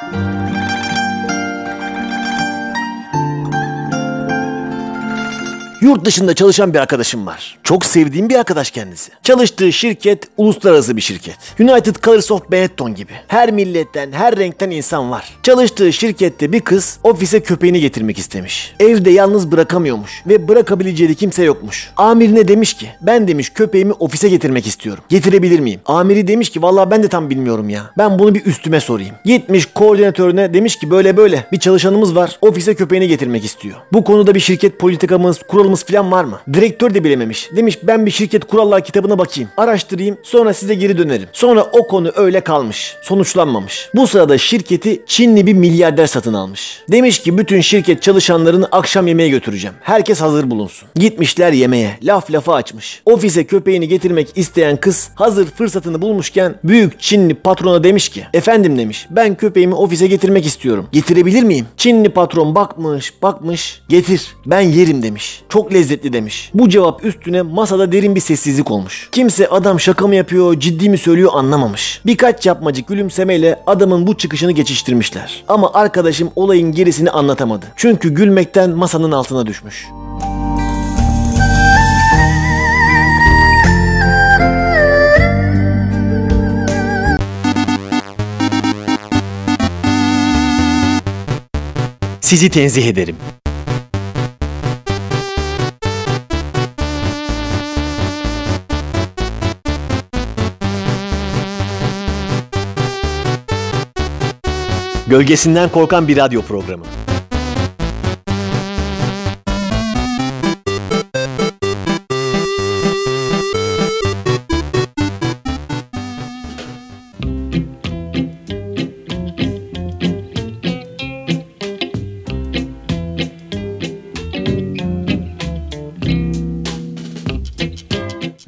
Música Yurt dışında çalışan bir arkadaşım var. Çok sevdiğim bir arkadaş kendisi. Çalıştığı şirket uluslararası bir şirket. United Colors of Benetton gibi. Her milletten, her renkten insan var. Çalıştığı şirkette bir kız ofise köpeğini getirmek istemiş. Evde yalnız bırakamıyormuş ve bırakabileceği kimse yokmuş. Amirine demiş ki ben demiş köpeğimi ofise getirmek istiyorum. Getirebilir miyim? Amiri demiş ki vallahi ben de tam bilmiyorum ya. Ben bunu bir üstüme sorayım. Gitmiş koordinatörüne demiş ki böyle böyle bir çalışanımız var. Ofise köpeğini getirmek istiyor. Bu konuda bir şirket politikamız, kuralımız falan var mı? Direktör de bilememiş. Demiş ben bir şirket kurallar kitabına bakayım. Araştırayım sonra size geri dönerim. Sonra o konu öyle kalmış. Sonuçlanmamış. Bu sırada şirketi Çinli bir milyarder satın almış. Demiş ki bütün şirket çalışanlarını akşam yemeğe götüreceğim. Herkes hazır bulunsun. Gitmişler yemeğe. Laf lafa açmış. Ofise köpeğini getirmek isteyen kız hazır fırsatını bulmuşken büyük Çinli patrona demiş ki efendim demiş ben köpeğimi ofise getirmek istiyorum. Getirebilir miyim? Çinli patron bakmış bakmış getir ben yerim demiş. Çok lezzetli demiş. Bu cevap üstüne masada derin bir sessizlik olmuş. Kimse adam şaka mı yapıyor ciddi mi söylüyor anlamamış. Birkaç yapmacık gülümsemeyle adamın bu çıkışını geçiştirmişler. Ama arkadaşım olayın gerisini anlatamadı. Çünkü gülmekten masanın altına düşmüş. Sizi tenzih ederim. Gölgesinden korkan bir radyo programı.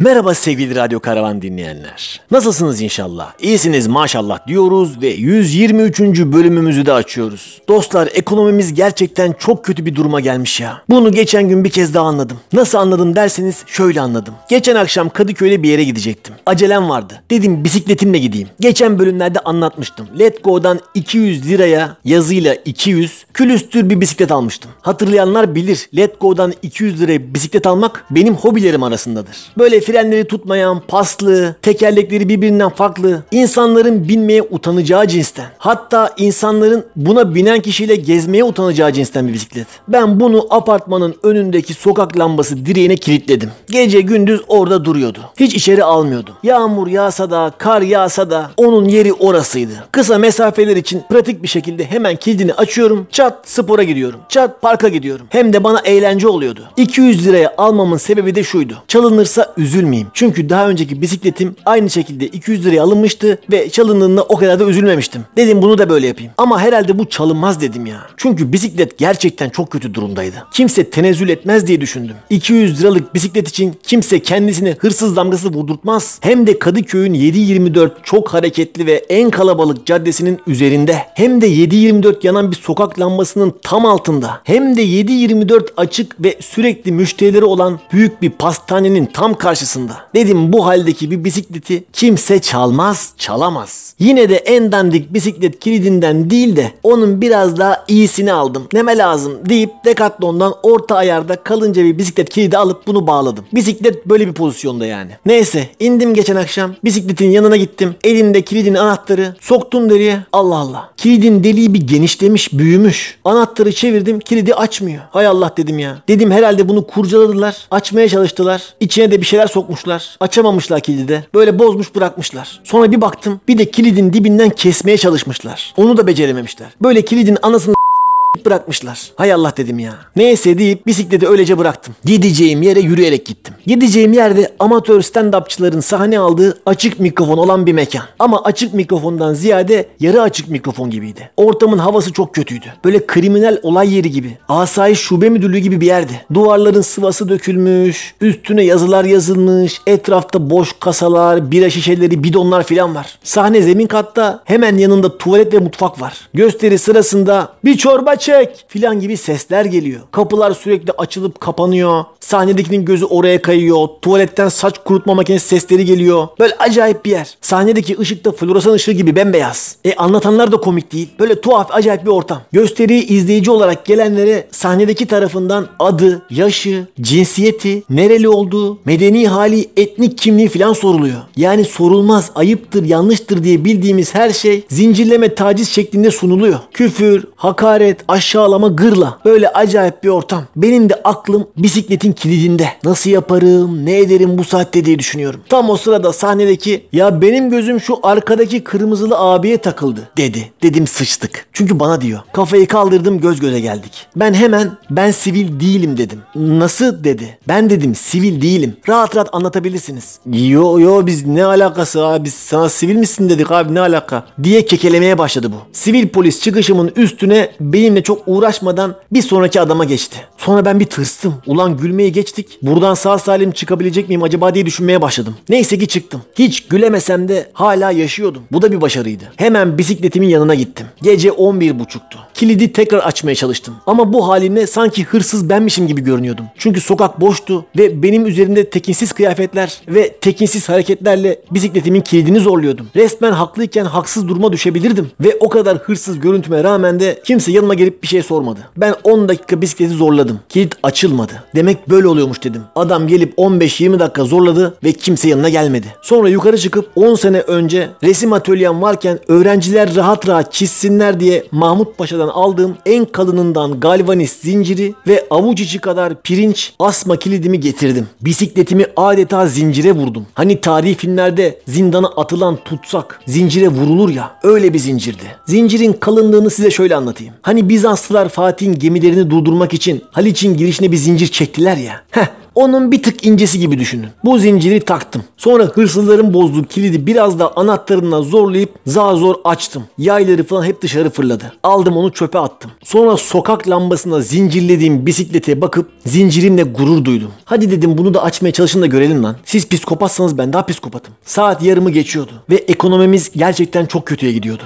Merhaba sevgili Radyo Karavan dinleyenler. Nasılsınız inşallah? İyisiniz maşallah diyoruz ve 123. bölümümüzü de açıyoruz. Dostlar ekonomimiz gerçekten çok kötü bir duruma gelmiş ya. Bunu geçen gün bir kez daha anladım. Nasıl anladım derseniz şöyle anladım. Geçen akşam Kadıköy'de bir yere gidecektim. Acelem vardı. Dedim bisikletimle gideyim. Geçen bölümlerde anlatmıştım. Let Go'dan 200 liraya yazıyla 200 külüstür bir bisiklet almıştım. Hatırlayanlar bilir. Let Go'dan 200 liraya bisiklet almak benim hobilerim arasındadır. Böyle frenleri tutmayan, paslı, tekerlekleri birbirinden farklı, insanların binmeye utanacağı cinsten. Hatta insanların buna binen kişiyle gezmeye utanacağı cinsten bir bisiklet. Ben bunu apartmanın önündeki sokak lambası direğine kilitledim. Gece gündüz orada duruyordu. Hiç içeri almıyordum. Yağmur yağsa da, kar yağsa da onun yeri orasıydı. Kısa mesafeler için pratik bir şekilde hemen kilidini açıyorum. Çat spora gidiyorum. Çat parka gidiyorum. Hem de bana eğlence oluyordu. 200 liraya almamın sebebi de şuydu. Çalınırsa üzülmeyeyim. Çünkü daha önceki bisikletim aynı şekilde 200 liraya alınmıştı ve çalındığında o kadar da üzülmemiştim. Dedim bunu da böyle yapayım. Ama herhalde bu çalınmaz dedim ya. Çünkü bisiklet gerçekten çok kötü durumdaydı. Kimse tenezzül etmez diye düşündüm. 200 liralık bisiklet için kimse kendisine hırsız damgası vurdurtmaz. Hem de Kadıköy'ün 7-24 çok hareketli ve en kalabalık caddesinin üzerinde. Hem de 7-24 yanan bir sokak lambasının tam altında. Hem de 7-24 açık ve sürekli müşterileri olan büyük bir pastanenin tam karşısında. Dedim bu haldeki bir bisikleti kimse çalmaz, çalamaz. Yine de en dandik bisiklet kilidinden değil de onun biraz daha iyisini aldım. Neme lazım deyip Decathlon'dan orta ayarda kalınca bir bisiklet kilidi alıp bunu bağladım. Bisiklet böyle bir pozisyonda yani. Neyse indim geçen akşam bisikletin yanına gittim. Elimde kilidin anahtarı soktum deliğe. Allah Allah. Kilidin deliği bir genişlemiş, büyümüş. Anahtarı çevirdim kilidi açmıyor. Hay Allah dedim ya. Dedim herhalde bunu kurcaladılar. Açmaya çalıştılar. İçine de bir şeyler sokmuşlar. Açamamışlar kilidi. Böyle bozmuş bırakmışlar. Sonra bir baktım bir de kilidin dibinden kesmeye çalışmışlar. Onu da becerememişler. Böyle kilidin anasını bırakmışlar. Hay Allah dedim ya. Neyse deyip bisikleti öylece bıraktım. Gideceğim yere yürüyerek gittim. Gideceğim yerde amatör stand-upçıların sahne aldığı açık mikrofon olan bir mekan. Ama açık mikrofondan ziyade yarı açık mikrofon gibiydi. Ortamın havası çok kötüydü. Böyle kriminal olay yeri gibi. Asayiş şube müdürlüğü gibi bir yerdi. Duvarların sıvası dökülmüş, üstüne yazılar yazılmış, etrafta boş kasalar, bira şişeleri, bidonlar filan var. Sahne zemin katta hemen yanında tuvalet ve mutfak var. Gösteri sırasında bir çorba çek filan gibi sesler geliyor. Kapılar sürekli açılıp kapanıyor. Sahnedekinin gözü oraya kayıyor. Tuvaletten saç kurutma makinesi sesleri geliyor. Böyle acayip bir yer. Sahnedeki ışık da floresan ışığı gibi bembeyaz. E anlatanlar da komik değil. Böyle tuhaf acayip bir ortam. Gösteriyi izleyici olarak gelenlere sahnedeki tarafından adı, yaşı, cinsiyeti, nereli olduğu, medeni hali, etnik kimliği filan soruluyor. Yani sorulmaz, ayıptır, yanlıştır diye bildiğimiz her şey zincirleme taciz şeklinde sunuluyor. Küfür, hakaret, aşağılama, gırla. Böyle acayip bir ortam. Benim de aklım bisikletin kilidinde. Nasıl yaparım, ne ederim bu saatte diye düşünüyorum. Tam o sırada sahnedeki ya benim gözüm şu arkadaki kırmızılı abiye takıldı dedi. Dedim sıçtık. Çünkü bana diyor. Kafayı kaldırdım göz göze geldik. Ben hemen ben sivil değilim dedim. Nasıl dedi. Ben dedim sivil değilim. Rahat rahat anlatabilirsiniz. Yo yo biz ne alakası abi sana sivil misin dedik abi ne alaka diye kekelemeye başladı bu. Sivil polis çıkışımın üstüne benimle çok uğraşmadan bir sonraki adama geçti. Sonra ben bir tırstım. Ulan gülmeyi geçtik. Buradan sağ salim çıkabilecek miyim acaba diye düşünmeye başladım. Neyse ki çıktım. Hiç gülemesem de hala yaşıyordum. Bu da bir başarıydı. Hemen bisikletimin yanına gittim. Gece 11.30'tu. Kilidi tekrar açmaya çalıştım. Ama bu halimle sanki hırsız benmişim gibi görünüyordum. Çünkü sokak boştu ve benim üzerimde tekinsiz kıyafetler ve tekinsiz hareketlerle bisikletimin kilidini zorluyordum. Resmen haklıyken haksız duruma düşebilirdim. Ve o kadar hırsız görüntüme rağmen de kimse yanıma gelip bir şey sormadı. Ben 10 dakika bisikleti zorladım. Kilit açılmadı. Demek böyle oluyormuş dedim. Adam gelip 15-20 dakika zorladı ve kimse yanına gelmedi. Sonra yukarı çıkıp 10 sene önce resim atölyem varken öğrenciler rahat rahat çizsinler diye Mahmut Paşa'dan aldığım en kalınından galvanist zinciri ve avuç içi kadar pirinç asma kilidimi getirdim. Bisikletimi adeta zincire vurdum. Hani tarihi filmlerde zindana atılan tutsak zincire vurulur ya öyle bir zincirdi. Zincirin kalınlığını size şöyle anlatayım. Hani Bizanslılar Fatih'in gemilerini durdurmak için Haliç'in girişine bir zincir çektiler ya. Heh onun bir tık incesi gibi düşünün. Bu zinciri taktım. Sonra hırsızların bozduğu kilidi biraz da anahtarımla zorlayıp zar zor açtım. Yayları falan hep dışarı fırladı. Aldım onu çöpe attım. Sonra sokak lambasına zincirlediğim bisiklete bakıp zincirimle gurur duydum. Hadi dedim bunu da açmaya çalışın da görelim lan. Siz psikopatsanız ben daha psikopatım. Saat yarımı geçiyordu ve ekonomimiz gerçekten çok kötüye gidiyordu.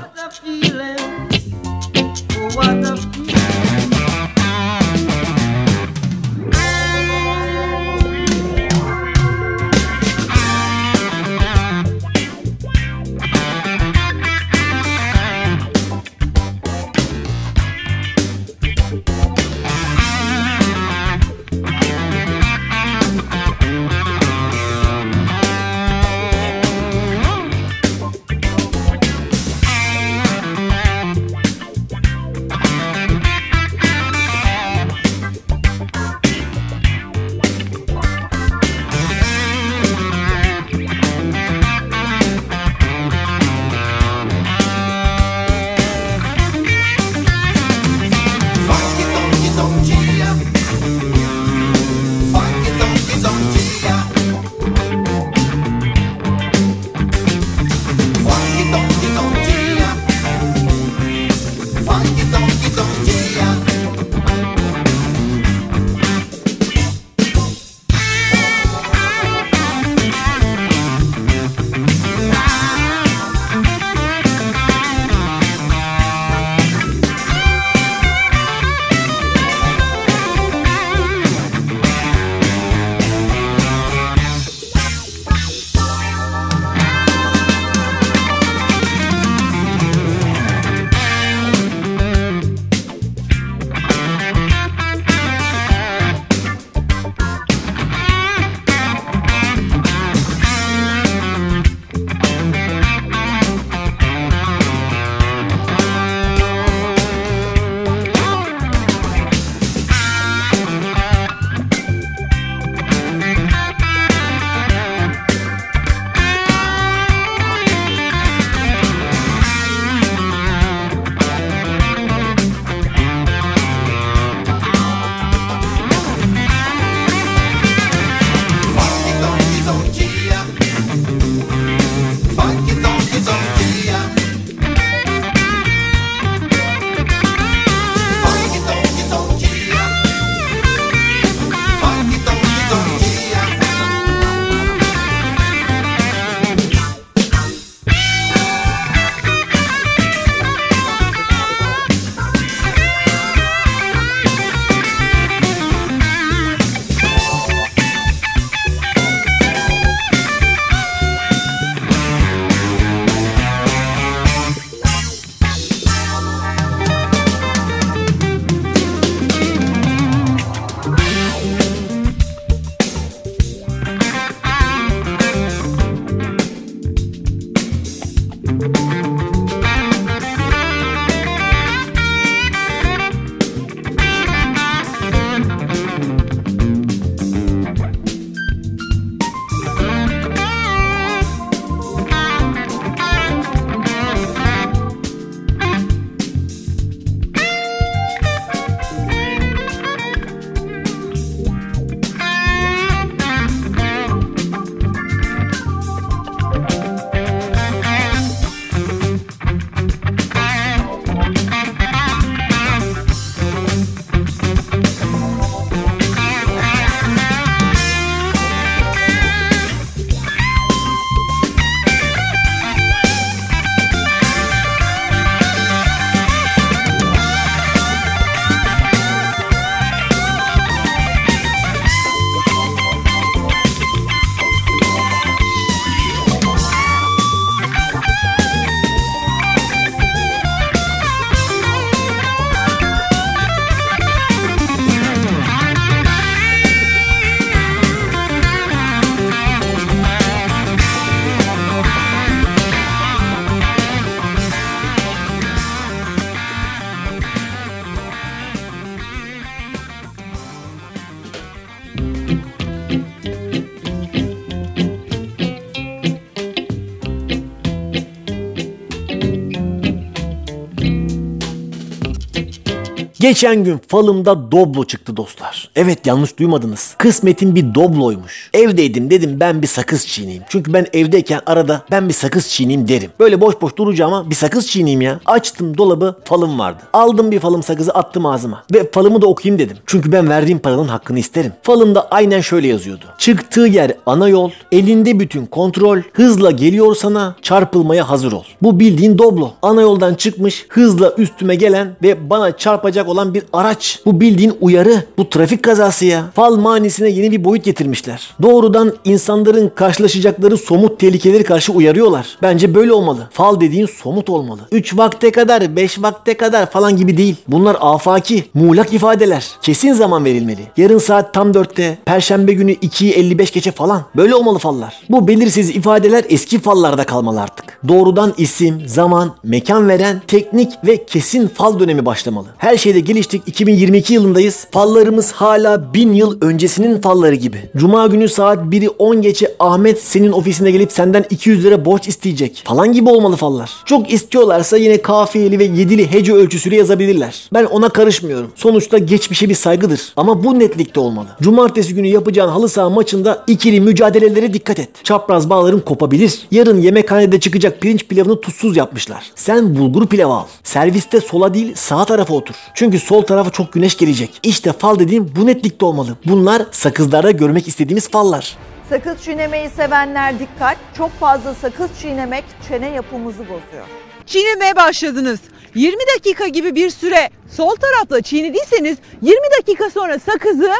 Geçen gün falımda Doblo çıktı dostlar. Evet yanlış duymadınız. Kısmetim bir Doblo'ymuş. Evdeydim dedim ben bir sakız çiğneyim. Çünkü ben evdeyken arada ben bir sakız çiğneyim derim. Böyle boş boş duracağıma bir sakız çiğneyim ya. Açtım dolabı falım vardı. Aldım bir falım sakızı attım ağzıma. Ve falımı da okuyayım dedim. Çünkü ben verdiğim paranın hakkını isterim. Falımda aynen şöyle yazıyordu. Çıktığı yer ana yol, elinde bütün kontrol, hızla geliyor sana, çarpılmaya hazır ol. Bu bildiğin Doblo. Ana yoldan çıkmış, hızla üstüme gelen ve bana çarpacak olan bir araç. Bu bildiğin uyarı. Bu trafik kazası ya. Fal manisine yeni bir boyut getirmişler. Doğrudan insanların karşılaşacakları somut tehlikeleri karşı uyarıyorlar. Bence böyle olmalı. Fal dediğin somut olmalı. 3 vakte kadar, 5 vakte kadar falan gibi değil. Bunlar afaki, muğlak ifadeler. Kesin zaman verilmeli. Yarın saat tam 4'te, perşembe günü 2'yi 55 geçe falan. Böyle olmalı fallar. Bu belirsiz ifadeler eski fallarda kalmalı artık. Doğrudan isim, zaman, mekan veren teknik ve kesin fal dönemi başlamalı. Her şeyde geliştik. 2022 yılındayız. Fallarımız hala bin yıl öncesinin falları gibi. Cuma günü saat 1'i 10 geçe Ahmet senin ofisine gelip senden 200 lira borç isteyecek. Falan gibi olmalı fallar. Çok istiyorlarsa yine kafiyeli ve yedili hece ölçüsüyle yazabilirler. Ben ona karışmıyorum. Sonuçta geçmişe bir saygıdır. Ama bu netlikte olmalı. Cumartesi günü yapacağın halı saha maçında ikili mücadelelere dikkat et. Çapraz bağların kopabilir. Yarın yemekhanede çıkacak pirinç pilavını tuzsuz yapmışlar. Sen bulgur pilavı al. Serviste sola değil sağ tarafa otur. Çünkü sol tarafa çok güneş gelecek. İşte fal dediğim bu netlikte olmalı. Bunlar sakızlarda görmek istediğimiz fallar. Sakız çiğnemeyi sevenler dikkat. Çok fazla sakız çiğnemek çene yapımızı bozuyor. çiğnemeye başladınız. 20 dakika gibi bir süre sol tarafla çiğnediyseniz 20 dakika sonra sakızı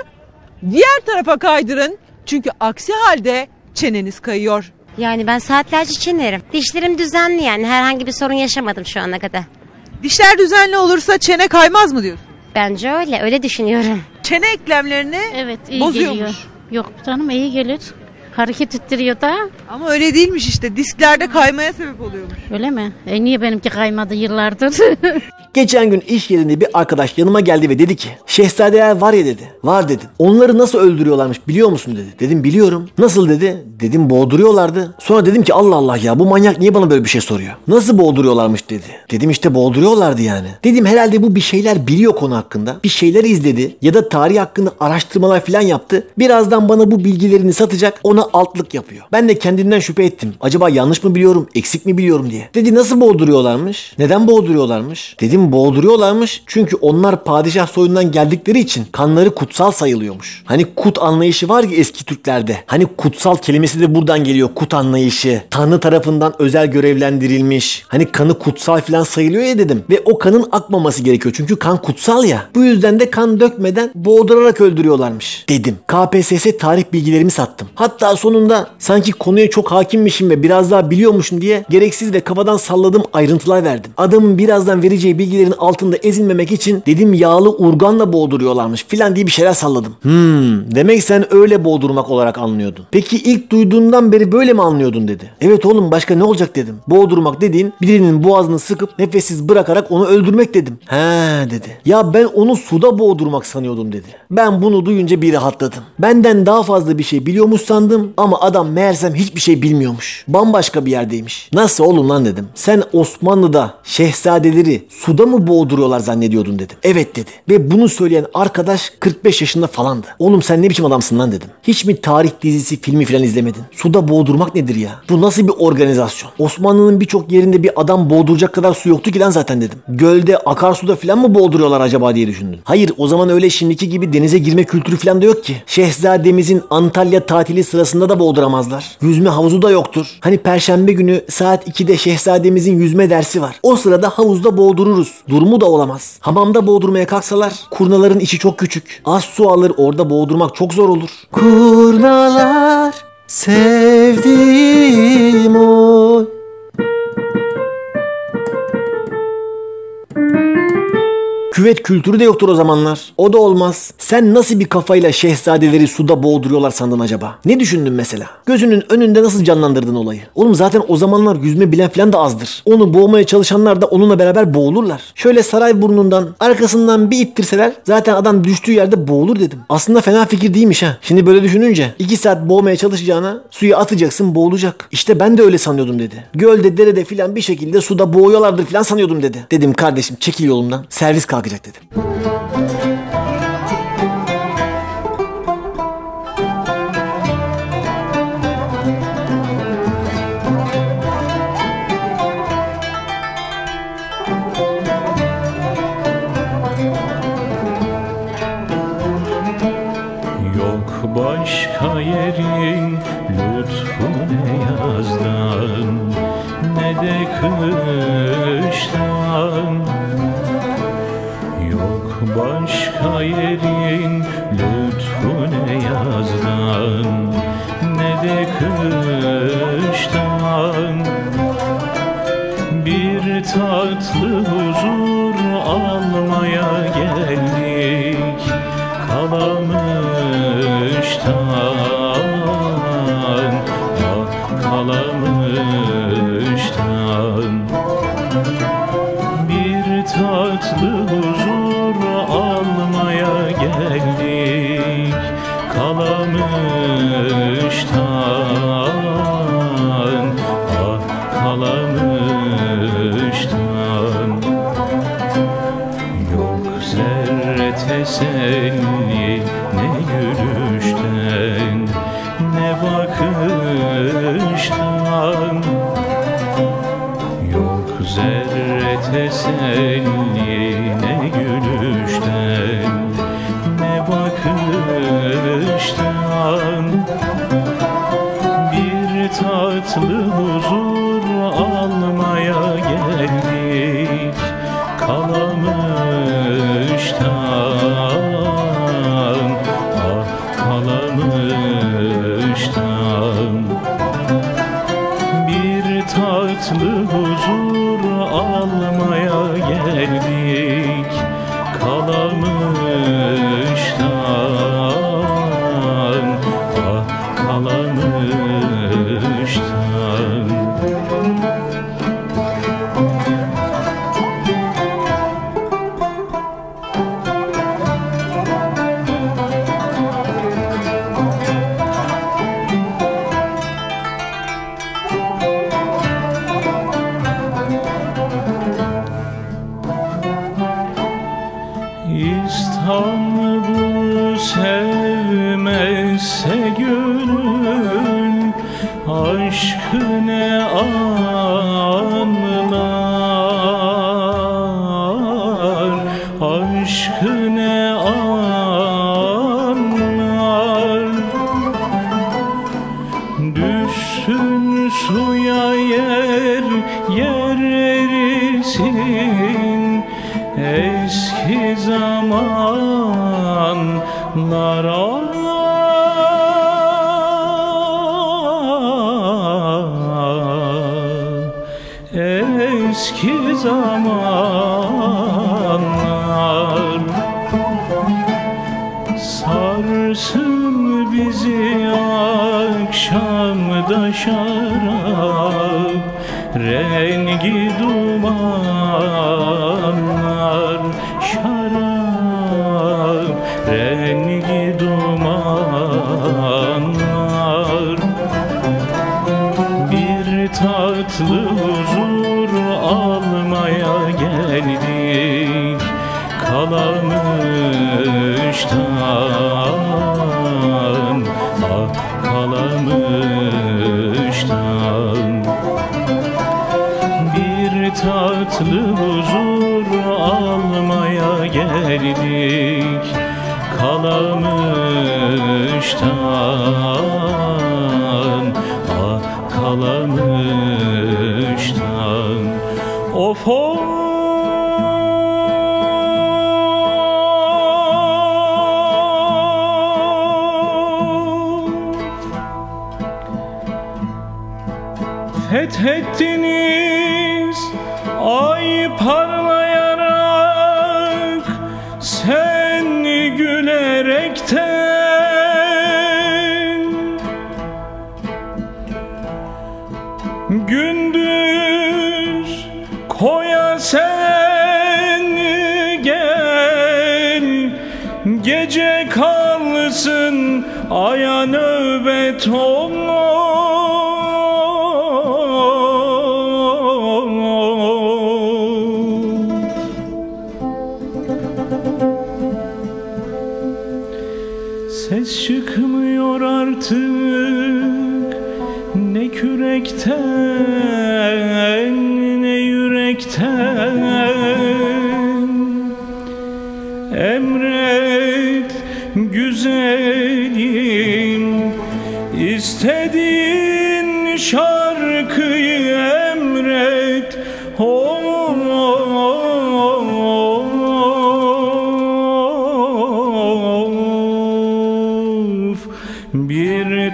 diğer tarafa kaydırın. Çünkü aksi halde çeneniz kayıyor. Yani ben saatlerce çiğnerim. Dişlerim düzenli yani herhangi bir sorun yaşamadım şu ana kadar. Dişler düzenli olursa çene kaymaz mı diyorsun? Bence öyle, öyle düşünüyorum. Çene eklemlerini Evet iyi bozuyormuş. geliyor. Yok canım iyi gelir. Hareket ettiriyor da Ama öyle değilmiş işte. Disklerde kaymaya sebep oluyormuş. öyle mi? E niye benimki kaymadı yıllardır? Geçen gün iş yerinde bir arkadaş yanıma geldi ve dedi ki Şehzadeler var ya dedi. Var dedim. Onları nasıl öldürüyorlarmış biliyor musun dedi. Dedim biliyorum. Nasıl dedi. Dedim boğduruyorlardı. Sonra dedim ki Allah Allah ya bu manyak niye bana böyle bir şey soruyor. Nasıl boğduruyorlarmış dedi. Dedim işte boğduruyorlardı yani. Dedim herhalde bu bir şeyler biliyor konu hakkında. Bir şeyler izledi ya da tarih hakkında araştırmalar falan yaptı. Birazdan bana bu bilgilerini satacak ona altlık yapıyor. Ben de kendimden şüphe ettim. Acaba yanlış mı biliyorum eksik mi biliyorum diye. Dedi nasıl boğduruyorlarmış? Neden boğduruyorlarmış? Dedim boğduruyorlarmış çünkü onlar padişah soyundan geldikleri için kanları kutsal sayılıyormuş. Hani kut anlayışı var ya eski Türklerde. Hani kutsal kelimesi de buradan geliyor kut anlayışı. Tanrı tarafından özel görevlendirilmiş. Hani kanı kutsal falan sayılıyor ya dedim. Ve o kanın akmaması gerekiyor çünkü kan kutsal ya. Bu yüzden de kan dökmeden boğdurarak öldürüyorlarmış dedim. KPSS tarih bilgilerimi sattım. Hatta sonunda sanki konuya çok hakimmişim ve biraz daha biliyormuşum diye gereksiz ve kafadan salladığım ayrıntılar verdim. Adamın birazdan vereceği bilgilerin altında ezilmemek için dedim yağlı urganla boğduruyorlarmış filan diye bir şeyler salladım. Hmm demek sen öyle boğdurmak olarak anlıyordun. Peki ilk duyduğundan beri böyle mi anlıyordun dedi. Evet oğlum başka ne olacak dedim. Boğdurmak dediğin birinin boğazını sıkıp nefessiz bırakarak onu öldürmek dedim. He dedi. Ya ben onu suda boğdurmak sanıyordum dedi. Ben bunu duyunca bir rahatladım. Benden daha fazla bir şey biliyormuş sandım ama adam meğersem hiçbir şey bilmiyormuş. Bambaşka bir yerdeymiş. Nasıl oğlum lan dedim. Sen Osmanlı'da şehzadeleri suda mı boğduruyorlar zannediyordun dedim. Evet dedi. Ve bunu söyleyen arkadaş 45 yaşında falandı. Oğlum sen ne biçim adamsın lan dedim. Hiç mi tarih dizisi filmi falan izlemedin? Suda boğdurmak nedir ya? Bu nasıl bir organizasyon? Osmanlı'nın birçok yerinde bir adam boğduracak kadar su yoktu ki lan zaten dedim. Gölde, akarsuda falan mı boğduruyorlar acaba diye düşündüm. Hayır o zaman öyle şimdiki gibi denize girme kültürü falan da yok ki. Şehzademizin Antalya tatili sırasında da boğduramazlar. Yüzme havuzu da yoktur. Hani perşembe günü saat 2'de şehzademizin yüzme dersi var. O sırada havuzda boğdururuz. Durumu da olamaz. Hamamda boğdurmaya kalksalar kurnaların içi çok küçük. Az su alır orada boğdurmak çok zor olur. Kurnalar sevdiğim oy. Küvet kültürü de yoktur o zamanlar. O da olmaz. Sen nasıl bir kafayla şehzadeleri suda boğduruyorlar sandın acaba? Ne düşündün mesela? Gözünün önünde nasıl canlandırdın olayı? Oğlum zaten o zamanlar yüzme bilen falan da azdır. Onu boğmaya çalışanlar da onunla beraber boğulurlar. Şöyle saray burnundan arkasından bir ittirseler zaten adam düştüğü yerde boğulur dedim. Aslında fena fikir değilmiş ha. Şimdi böyle düşününce 2 saat boğmaya çalışacağına suya atacaksın boğulacak. İşte ben de öyle sanıyordum dedi. Gölde derede filan bir şekilde suda boğuyorlardır filan sanıyordum dedi. Dedim kardeşim çekil yolumdan. Servis kalktı bakacak dedi. tatlı huzur almaya geldik. Kalamıştan, ah kalamıştan Bir tatlı huzur almaya geldik. Kalamıştan, ah kalamıştan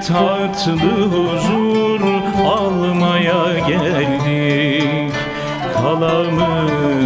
tatlı huzur almaya geldik. Kalamıştan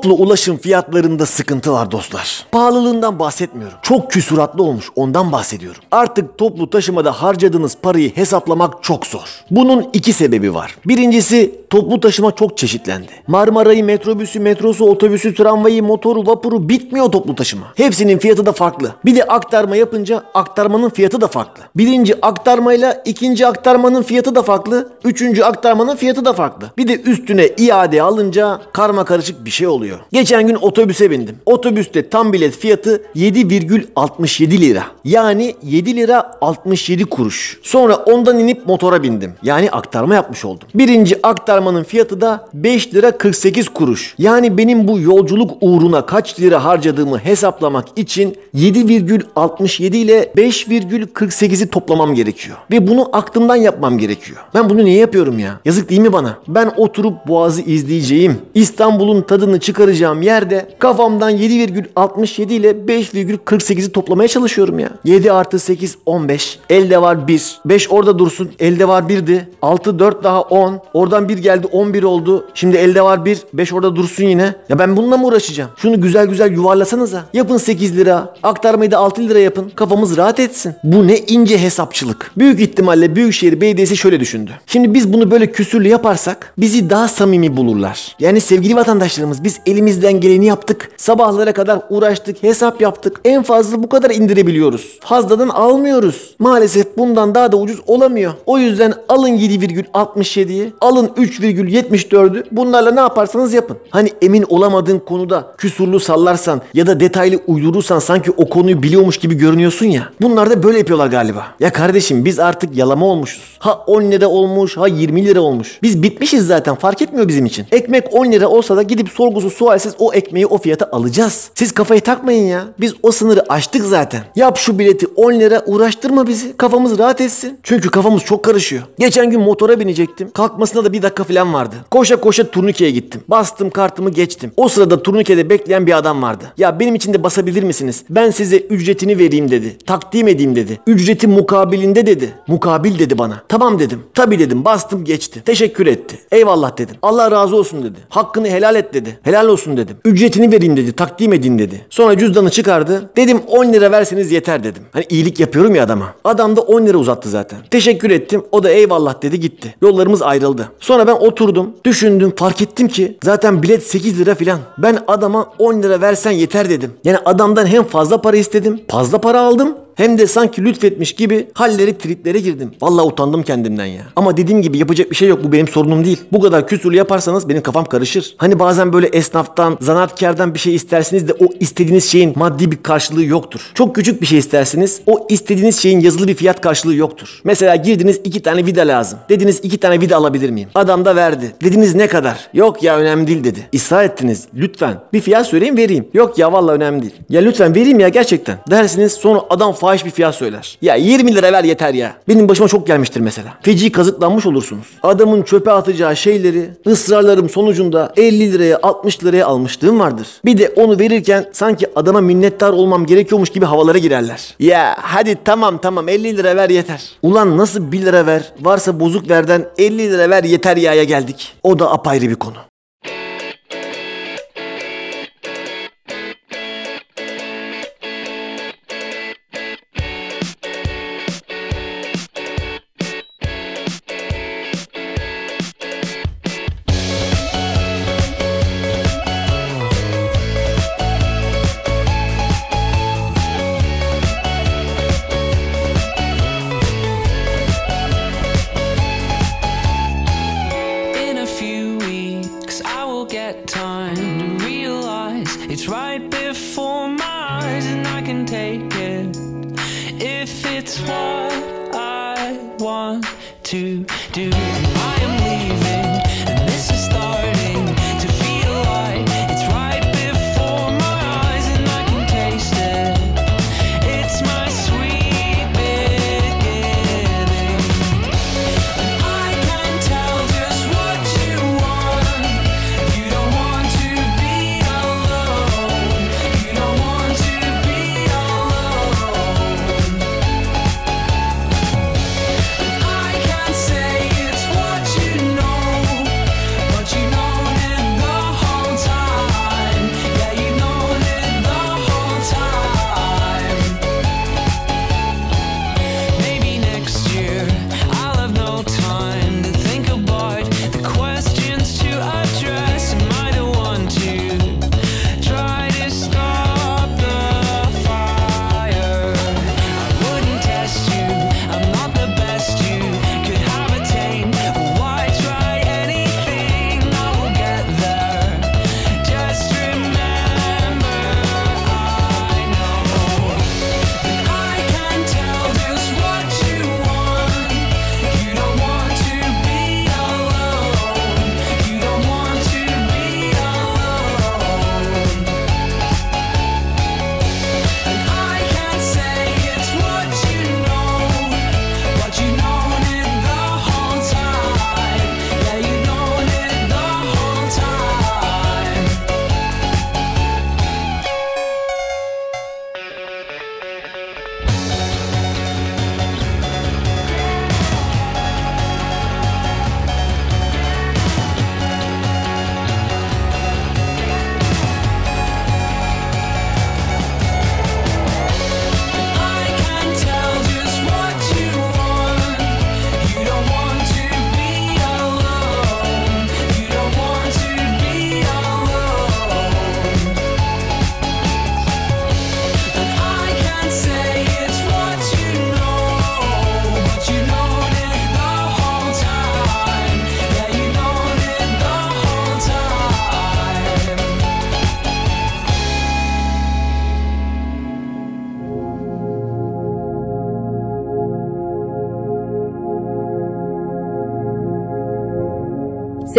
Toplu ulaşım fiyatlarında sıkıntı var dostlar. Pahalılığından bahsetmiyorum. Çok küsuratlı olmuş ondan bahsediyorum. Artık toplu taşımada harcadığınız parayı hesaplamak çok zor. Bunun iki sebebi var. Birincisi toplu taşıma çok çeşitlendi. Marmaray'ı, metrobüsü, metrosu, otobüsü, tramvayı, motoru, vapuru bitmiyor toplu taşıma. Hepsinin fiyatı da farklı. Bir de aktarma yapınca aktarmanın fiyatı da farklı. Birinci aktarmayla ikinci aktarmanın fiyatı da farklı. Üçüncü aktarmanın fiyatı da farklı. Bir de üstüne iade alınca karma karışık bir şey oluyor. Geçen gün otobüse bindim. Otobüste tam bilet fiyatı 7,67 lira. Yani 7 lira 67 kuruş. Sonra ondan inip motora bindim. Yani aktarma yapmış oldum. Birinci aktarmanın fiyatı da 5 lira 48 kuruş. Yani benim bu yolculuk uğruna kaç lira harcadığımı hesaplamak için 7,67 ile 5,48'i toplamam gerekiyor. Ve bunu aklımdan yapmam gerekiyor. Ben bunu niye yapıyorum ya? Yazık değil mi bana? Ben oturup Boğaz'ı izleyeceğim. İstanbul'un tadını çıkaracağım yerde kafamdan 7,67 ile 5,48'i toplamaya çalışıyorum ya. 7 artı 8 15. Elde var 1. 5 orada dursun. Elde var 1'di. 6 4 daha 10. Oradan 1 geldi 11 oldu. Şimdi elde var 1. 5 orada dursun yine. Ya ben bununla mı uğraşacağım? Şunu güzel güzel yuvarlasanıza. Yapın 8 lira. Aktarmayı da 6 lira yapın. Kafamız rahat etsin. Bu ne ince hesapçılık. Büyük ihtimalle Büyükşehir Belediyesi şöyle düşündü. Şimdi biz bunu böyle küsürlü yaparsak bizi daha samimi bulurlar. Yani sevgili vatandaşlarımız biz elimizden geleni yaptık. Sabahlara kadar uğraştık, hesap yaptık. En fazla bu kadar indirebiliyoruz. Fazladan almıyoruz. Maalesef bundan daha da ucuz olamıyor. O yüzden alın 7,67'yi, alın 3,74'ü. Bunlarla ne yaparsanız yapın. Hani emin olamadığın konuda küsurlu sallarsan ya da detaylı uydurursan sanki o konuyu biliyormuş gibi görünüyorsun ya. Bunlar da böyle yapıyorlar galiba. Ya kardeşim biz artık yalama olmuşuz. Ha 10 lira olmuş, ha 20 lira olmuş. Biz bitmişiz zaten fark etmiyor bizim için. Ekmek 10 lira olsa da gidip sorgusu sualsiz o ekmeği o fiyata alacağız. Siz kafayı takmayın ya. Biz o sınırı aştık zaten. Yap şu bileti 10 lira uğraştırma bizi. Kafamız rahat etsin. Çünkü kafamız çok karışıyor. Geçen gün motora binecektim. Kalkmasına da bir dakika falan vardı. Koşa koşa turnikeye gittim. Bastım kartımı geçtim. O sırada turnikede bekleyen bir adam vardı. Ya benim için de basabilir misiniz? Ben size ücretini vereyim dedi. Takdim edeyim dedi. Ücreti mukabilinde dedi. Mukabil dedi bana. Tamam dedim. Tabii dedim. Bastım geçti. Teşekkür etti. Eyvallah dedim. Allah razı olsun dedi. Hakkını helal et dedi. Helal olsun dedim. Ücretini vereyim dedi. Takdim edin dedi. Sonra cüzdanı çıkardı. Dedim 10 lira verseniz yeter dedim. Hani iyilik yapıyorum ya adama. Adam da 10 lira uzattı zaten. Teşekkür ettim. O da eyvallah dedi gitti. Yollarımız ayrıldı. Sonra ben oturdum. Düşündüm. Fark ettim ki zaten bilet 8 lira filan. Ben adama 10 lira versen yeter dedim. Yani adamdan hem fazla para istedim. Fazla para aldım. Hem de sanki lütfetmiş gibi halleri triplere girdim. Vallahi utandım kendimden ya. Ama dediğim gibi yapacak bir şey yok. Bu benim sorunum değil. Bu kadar küsürlü yaparsanız benim kafam karışır. Hani bazen böyle esnaftan, zanaatkardan bir şey istersiniz de o istediğiniz şeyin maddi bir karşılığı yoktur. Çok küçük bir şey istersiniz. O istediğiniz şeyin yazılı bir fiyat karşılığı yoktur. Mesela girdiniz iki tane vida lazım. Dediniz iki tane vida alabilir miyim? Adam da verdi. Dediniz ne kadar? Yok ya önemli değil dedi. Israr ettiniz. Lütfen. Bir fiyat söyleyin vereyim. Yok ya vallahi önemli değil. Ya lütfen vereyim ya gerçekten. Dersiniz sonra adam fark fahiş bir fiyat söyler. Ya 20 lira ver yeter ya. Benim başıma çok gelmiştir mesela. Feci kazıklanmış olursunuz. Adamın çöpe atacağı şeyleri ısrarlarım sonucunda 50 liraya 60 liraya almışlığım vardır. Bir de onu verirken sanki adama minnettar olmam gerekiyormuş gibi havalara girerler. Ya hadi tamam tamam 50 lira ver yeter. Ulan nasıl 1 lira ver varsa bozuk verden 50 lira ver yeter yaya geldik. O da apayrı bir konu.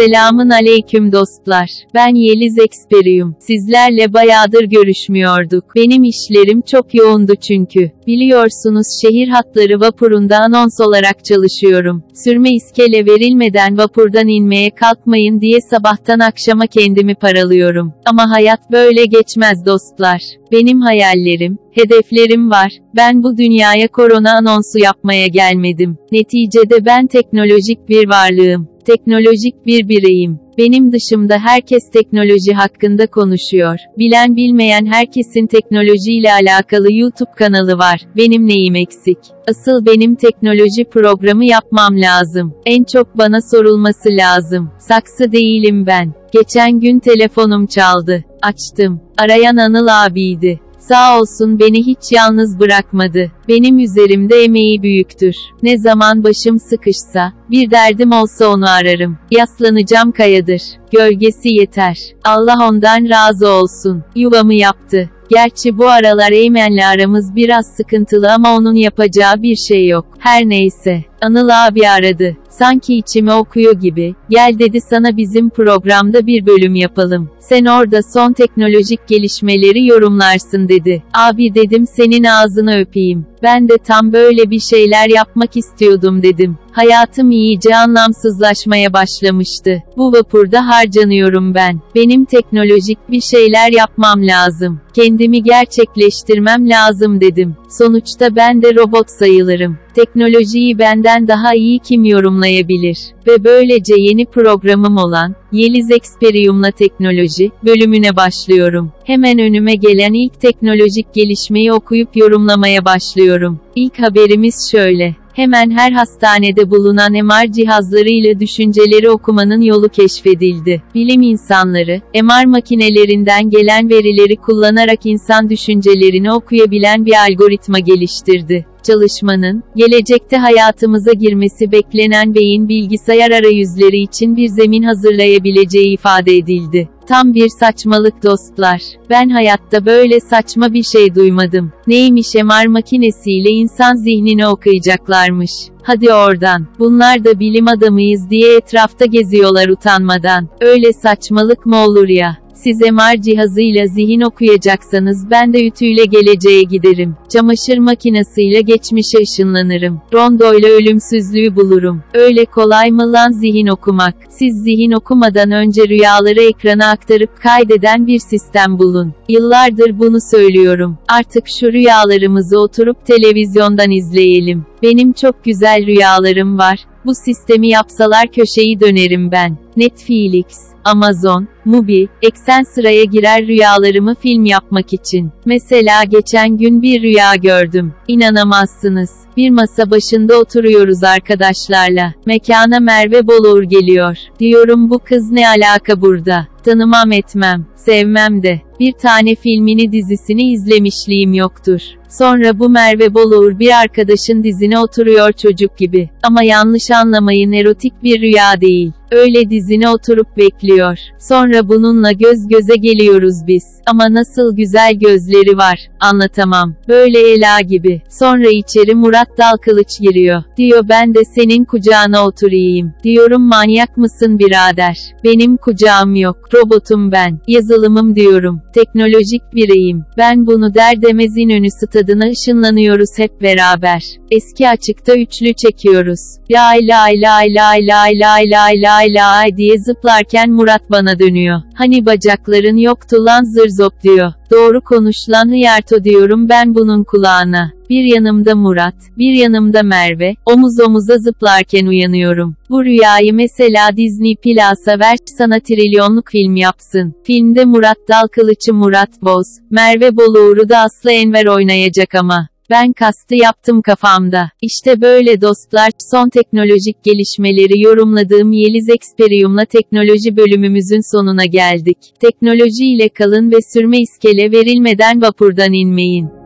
Selamın aleyküm dostlar. Ben Yeliz Experium. Sizlerle bayağıdır görüşmüyorduk. Benim işlerim çok yoğundu çünkü. Biliyorsunuz şehir hatları vapurunda anons olarak çalışıyorum. Sürme iskele verilmeden vapurdan inmeye kalkmayın diye sabahtan akşama kendimi paralıyorum. Ama hayat böyle geçmez dostlar. Benim hayallerim, hedeflerim var. Ben bu dünyaya korona anonsu yapmaya gelmedim. Neticede ben teknolojik bir varlığım. Teknolojik bir bireyim. Benim dışımda herkes teknoloji hakkında konuşuyor. Bilen bilmeyen herkesin teknolojiyle alakalı YouTube kanalı var. Benim neyim eksik? Asıl benim teknoloji programı yapmam lazım. En çok bana sorulması lazım. Saksı değilim ben. Geçen gün telefonum çaldı. Açtım. Arayan Anıl abiydi. Sağ olsun beni hiç yalnız bırakmadı. Benim üzerimde emeği büyüktür. Ne zaman başım sıkışsa, bir derdim olsa onu ararım. Yaslanacağım kayadır. Gölgesi yeter. Allah ondan razı olsun. Yuvamı yaptı. Gerçi bu aralar Eymen'le aramız biraz sıkıntılı ama onun yapacağı bir şey yok. Her neyse. Anıl abi aradı. Sanki içimi okuyor gibi. Gel dedi sana bizim programda bir bölüm yapalım. Sen orada son teknolojik gelişmeleri yorumlarsın dedi. Abi dedim senin ağzını öpeyim. Ben de tam böyle bir şeyler yapmak istiyordum dedim. Hayatım iyice anlamsızlaşmaya başlamıştı. Bu vapurda harcanıyorum ben. Benim teknolojik bir şeyler yapmam lazım. Kendimi gerçekleştirmem lazım dedim. Sonuçta ben de robot sayılırım. Teknolojiyi benden daha iyi kim yorumlayabilir? Ve böylece yeni programım olan Yeliz Experium'la teknoloji bölümüne başlıyorum. Hemen önüme gelen ilk teknolojik gelişmeyi okuyup yorumlamaya başlıyorum. İlk haberimiz şöyle. Hemen her hastanede bulunan MR cihazlarıyla düşünceleri okumanın yolu keşfedildi. Bilim insanları, MR makinelerinden gelen verileri kullanarak insan düşüncelerini okuyabilen bir algoritma geliştirdi. Çalışmanın, gelecekte hayatımıza girmesi beklenen beyin bilgisayar arayüzleri için bir zemin hazırlayabileceği ifade edildi. Tam bir saçmalık dostlar. Ben hayatta böyle saçma bir şey duymadım. Neymiş MR makinesiyle insan zihnini okuyacaklarmış. Hadi oradan. Bunlar da bilim adamıyız diye etrafta geziyorlar utanmadan. Öyle saçmalık mı olur ya? Siz MR cihazıyla zihin okuyacaksanız ben de ütüyle geleceğe giderim. Çamaşır makinesiyle geçmişe ışınlanırım. Rondoyla ölümsüzlüğü bulurum. Öyle kolay mı lan zihin okumak? Siz zihin okumadan önce rüyaları ekrana aktarıp kaydeden bir sistem bulun. Yıllardır bunu söylüyorum. Artık şu rüyalarımızı oturup televizyondan izleyelim. Benim çok güzel rüyalarım var. Bu sistemi yapsalar köşeyi dönerim ben. Netflix, Amazon, Mubi, eksen sıraya girer rüyalarımı film yapmak için. Mesela geçen gün bir rüya gördüm. İnanamazsınız. Bir masa başında oturuyoruz arkadaşlarla. Mekana Merve Boluğur geliyor. Diyorum bu kız ne alaka burada? Tanımam etmem, sevmem de. Bir tane filmini dizisini izlemişliğim yoktur. Sonra bu Merve Boluğur bir arkadaşın dizine oturuyor çocuk gibi. Ama yanlış anlamayın erotik bir rüya değil. Öyle dizine oturup bekliyor. Sonra bununla göz göze geliyoruz biz. Ama nasıl güzel gözleri var. Anlatamam. Böyle Ela gibi. Sonra içeri Murat Dalkılıç giriyor. Diyor ben de senin kucağına oturayım. Diyorum manyak mısın birader? Benim kucağım yok. Robotum ben. Yazılımım diyorum. Teknolojik bireyim. Ben bunu der demez İnönü stadına ışınlanıyoruz hep beraber. Eski açıkta üçlü çekiyoruz. Lay lay lay lay lay lay lay lay lay diye zıplarken Murat bana dönüyor. Hani bacakların yoktu lan zırzop diyor. Doğru konuş lan hıyarto diyorum ben bunun kulağına. Bir yanımda Murat, bir yanımda Merve, omuz omuza zıplarken uyanıyorum. Bu rüyayı mesela Disney Plus'a ver, sana trilyonluk film yapsın. Filmde Murat Dalkılıç'ı Murat Boz, Merve Boluğur'u da Aslı Enver oynayacak ama. Ben kastı yaptım kafamda. İşte böyle dostlar, son teknolojik gelişmeleri yorumladığım Yeliz Experium'la teknoloji bölümümüzün sonuna geldik. Teknoloji ile kalın ve sürme iskele verilmeden vapurdan inmeyin.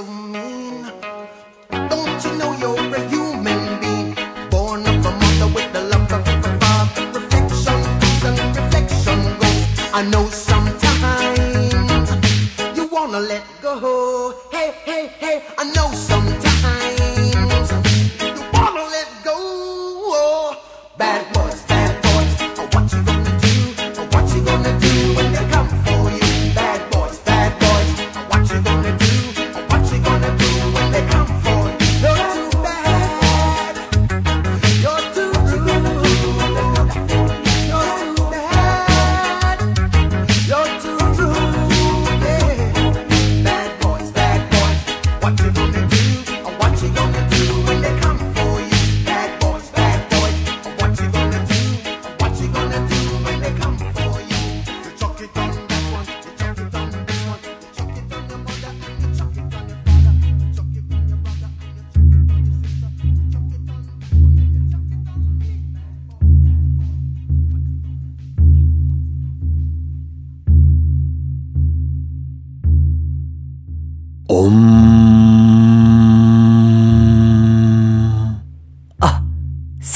So mean? Don't you know you're a human being? Born of a mother with the love of a father. Reflection comes and reflection goes. I know sometimes you wanna let go. Hey, hey, hey, I know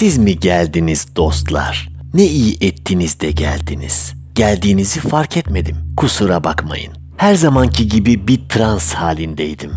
siz mi geldiniz dostlar? Ne iyi ettiniz de geldiniz. Geldiğinizi fark etmedim. Kusura bakmayın. Her zamanki gibi bir trans halindeydim.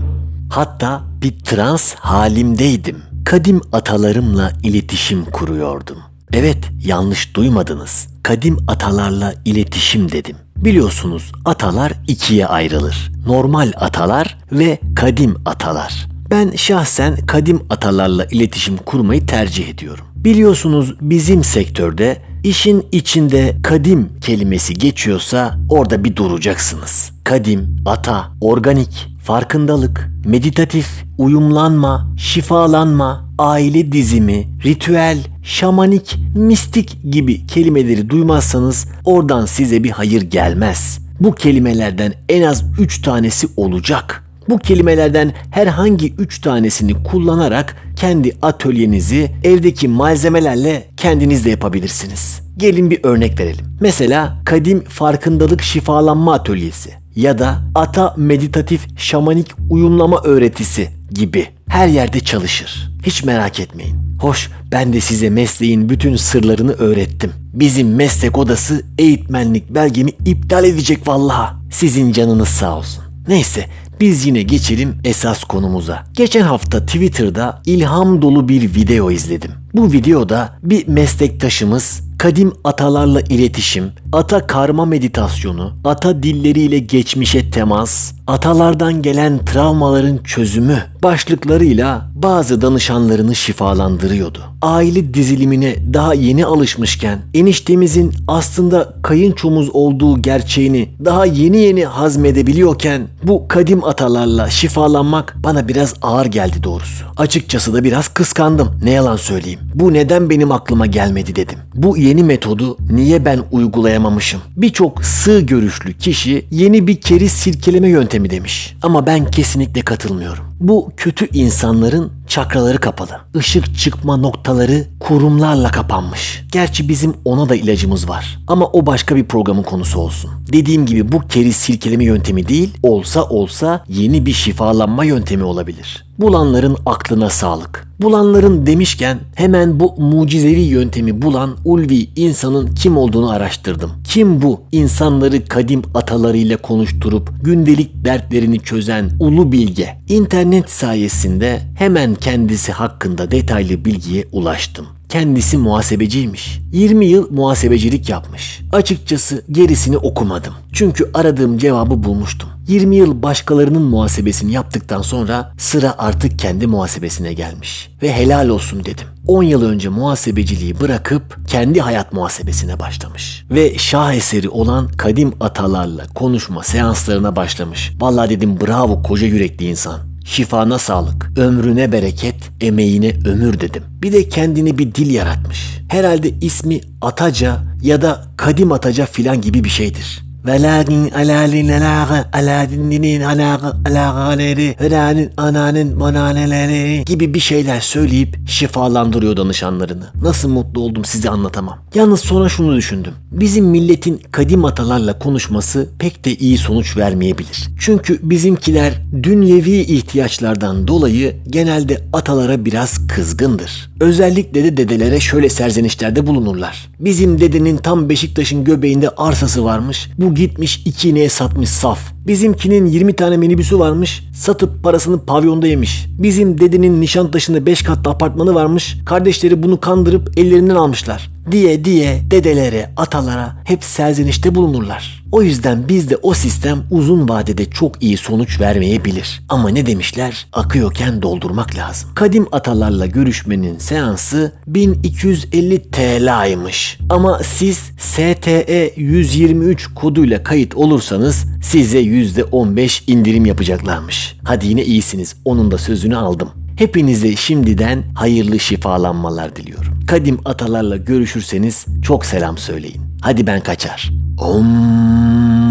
Hatta bir trans halimdeydim. Kadim atalarımla iletişim kuruyordum. Evet, yanlış duymadınız. Kadim atalarla iletişim dedim. Biliyorsunuz atalar ikiye ayrılır. Normal atalar ve kadim atalar. Ben şahsen kadim atalarla iletişim kurmayı tercih ediyorum. Biliyorsunuz bizim sektörde işin içinde kadim kelimesi geçiyorsa orada bir duracaksınız. Kadim, ata, organik, farkındalık, meditatif, uyumlanma, şifalanma, aile dizimi, ritüel, şamanik, mistik gibi kelimeleri duymazsanız oradan size bir hayır gelmez. Bu kelimelerden en az 3 tanesi olacak. Bu kelimelerden herhangi 3 tanesini kullanarak kendi atölyenizi evdeki malzemelerle kendiniz de yapabilirsiniz. Gelin bir örnek verelim. Mesela kadim farkındalık şifalanma atölyesi ya da ata meditatif şamanik uyumlama öğretisi gibi her yerde çalışır. Hiç merak etmeyin. Hoş ben de size mesleğin bütün sırlarını öğrettim. Bizim meslek odası eğitmenlik belgemi iptal edecek vallaha. Sizin canınız sağ olsun. Neyse biz yine geçelim esas konumuza. Geçen hafta Twitter'da ilham dolu bir video izledim. Bu videoda bir meslektaşımız kadim atalarla iletişim, ata karma meditasyonu, ata dilleriyle geçmişe temas, atalardan gelen travmaların çözümü başlıklarıyla bazı danışanlarını şifalandırıyordu. Aile dizilimine daha yeni alışmışken eniştemizin aslında kayınçomuz olduğu gerçeğini daha yeni yeni hazmedebiliyorken bu kadim atalarla şifalanmak bana biraz ağır geldi doğrusu. Açıkçası da biraz kıskandım. Ne yalan söyleyeyim. Bu neden benim aklıma gelmedi dedim. Bu yeni metodu niye ben uygulayamamışım? Birçok sığ görüşlü kişi yeni bir keriz silkeleme yöntemi demiş. Ama ben kesinlikle katılmıyorum. Bu kötü insanların çakraları kapalı. Işık çıkma noktaları kurumlarla kapanmış. Gerçi bizim ona da ilacımız var. Ama o başka bir programın konusu olsun. Dediğim gibi bu keriz silkeleme yöntemi değil, olsa olsa yeni bir şifalanma yöntemi olabilir. Bulanların aklına sağlık. Bulanların demişken hemen bu mucizevi yöntemi bulan ulvi insanın kim olduğunu araştırdım. Kim bu insanları kadim atalarıyla konuşturup gündelik dertlerini çözen ulu bilge? İnternet sayesinde hemen kendisi hakkında detaylı bilgiye ulaştım. Kendisi muhasebeciymiş. 20 yıl muhasebecilik yapmış. Açıkçası gerisini okumadım. Çünkü aradığım cevabı bulmuştum. 20 yıl başkalarının muhasebesini yaptıktan sonra sıra artık kendi muhasebesine gelmiş. Ve helal olsun dedim. 10 yıl önce muhasebeciliği bırakıp kendi hayat muhasebesine başlamış. Ve şaheseri olan kadim atalarla konuşma seanslarına başlamış. Vallahi dedim bravo koca yürekli insan. Şifana sağlık, ömrüne bereket, emeğine ömür dedim. Bir de kendine bir dil yaratmış. Herhalde ismi Ataca ya da Kadim Ataca filan gibi bir şeydir. Velakin alalin alağı aladininin alağı alağaleri hıranin ananın mananeleri gibi bir şeyler söyleyip şifalandırıyor danışanlarını. Nasıl mutlu oldum size anlatamam. Yalnız sonra şunu düşündüm. Bizim milletin kadim atalarla konuşması pek de iyi sonuç vermeyebilir. Çünkü bizimkiler dünyevi ihtiyaçlardan dolayı genelde atalara biraz kızgındır. Özellikle de dedelere şöyle serzenişlerde bulunurlar. Bizim dedenin tam Beşiktaş'ın göbeğinde arsası varmış. Bu gitmiş iki ineğe satmış saf. Bizimkinin 20 tane minibüsü varmış. Satıp parasını pavyonda yemiş. Bizim dedenin Nişantaşı'nda 5 katlı apartmanı varmış. Kardeşleri bunu kandırıp ellerinden almışlar. Diye diye dedelere, atalara hep serzenişte bulunurlar. O yüzden bizde o sistem uzun vadede çok iyi sonuç vermeyebilir. Ama ne demişler? Akıyorken doldurmak lazım. Kadim atalarla görüşmenin seansı 1250 TL'ymış. Ama siz STE 123 koduyla kayıt olursanız size %15 indirim yapacaklarmış. Hadi yine iyisiniz. Onun da sözünü aldım. Hepinize şimdiden hayırlı şifalanmalar diliyorum. Kadim atalarla görüşürseniz çok selam söyleyin. Hadi ben kaçar. Om.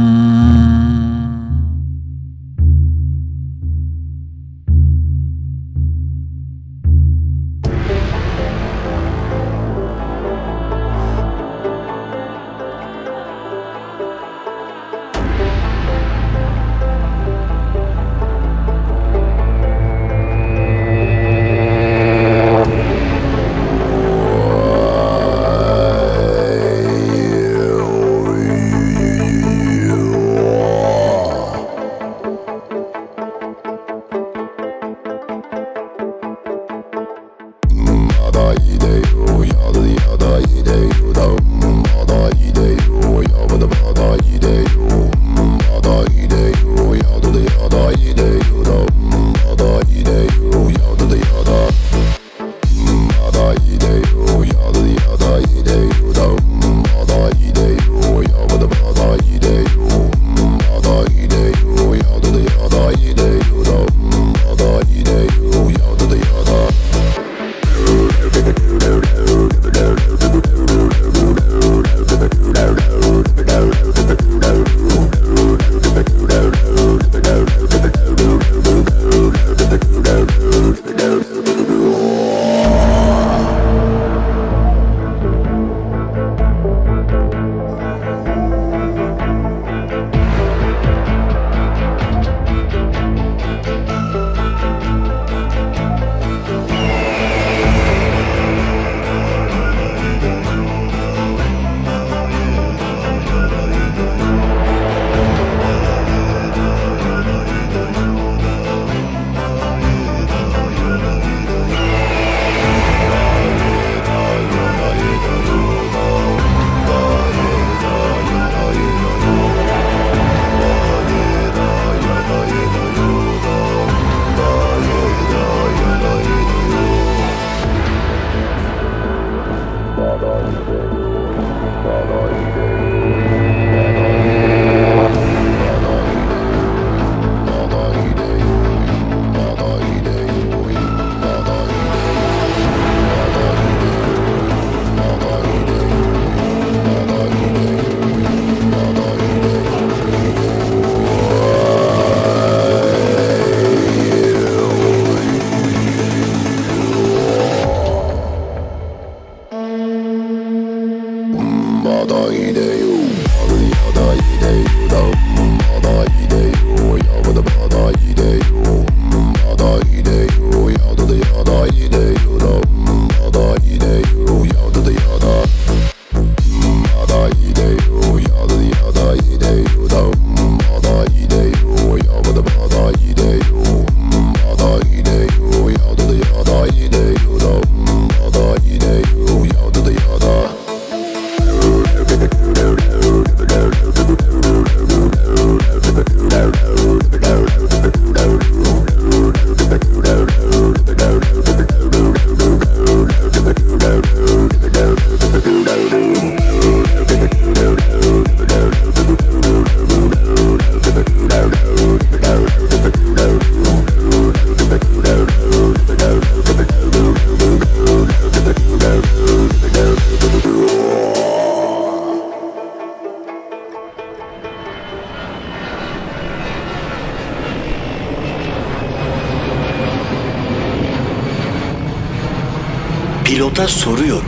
Soruyorum.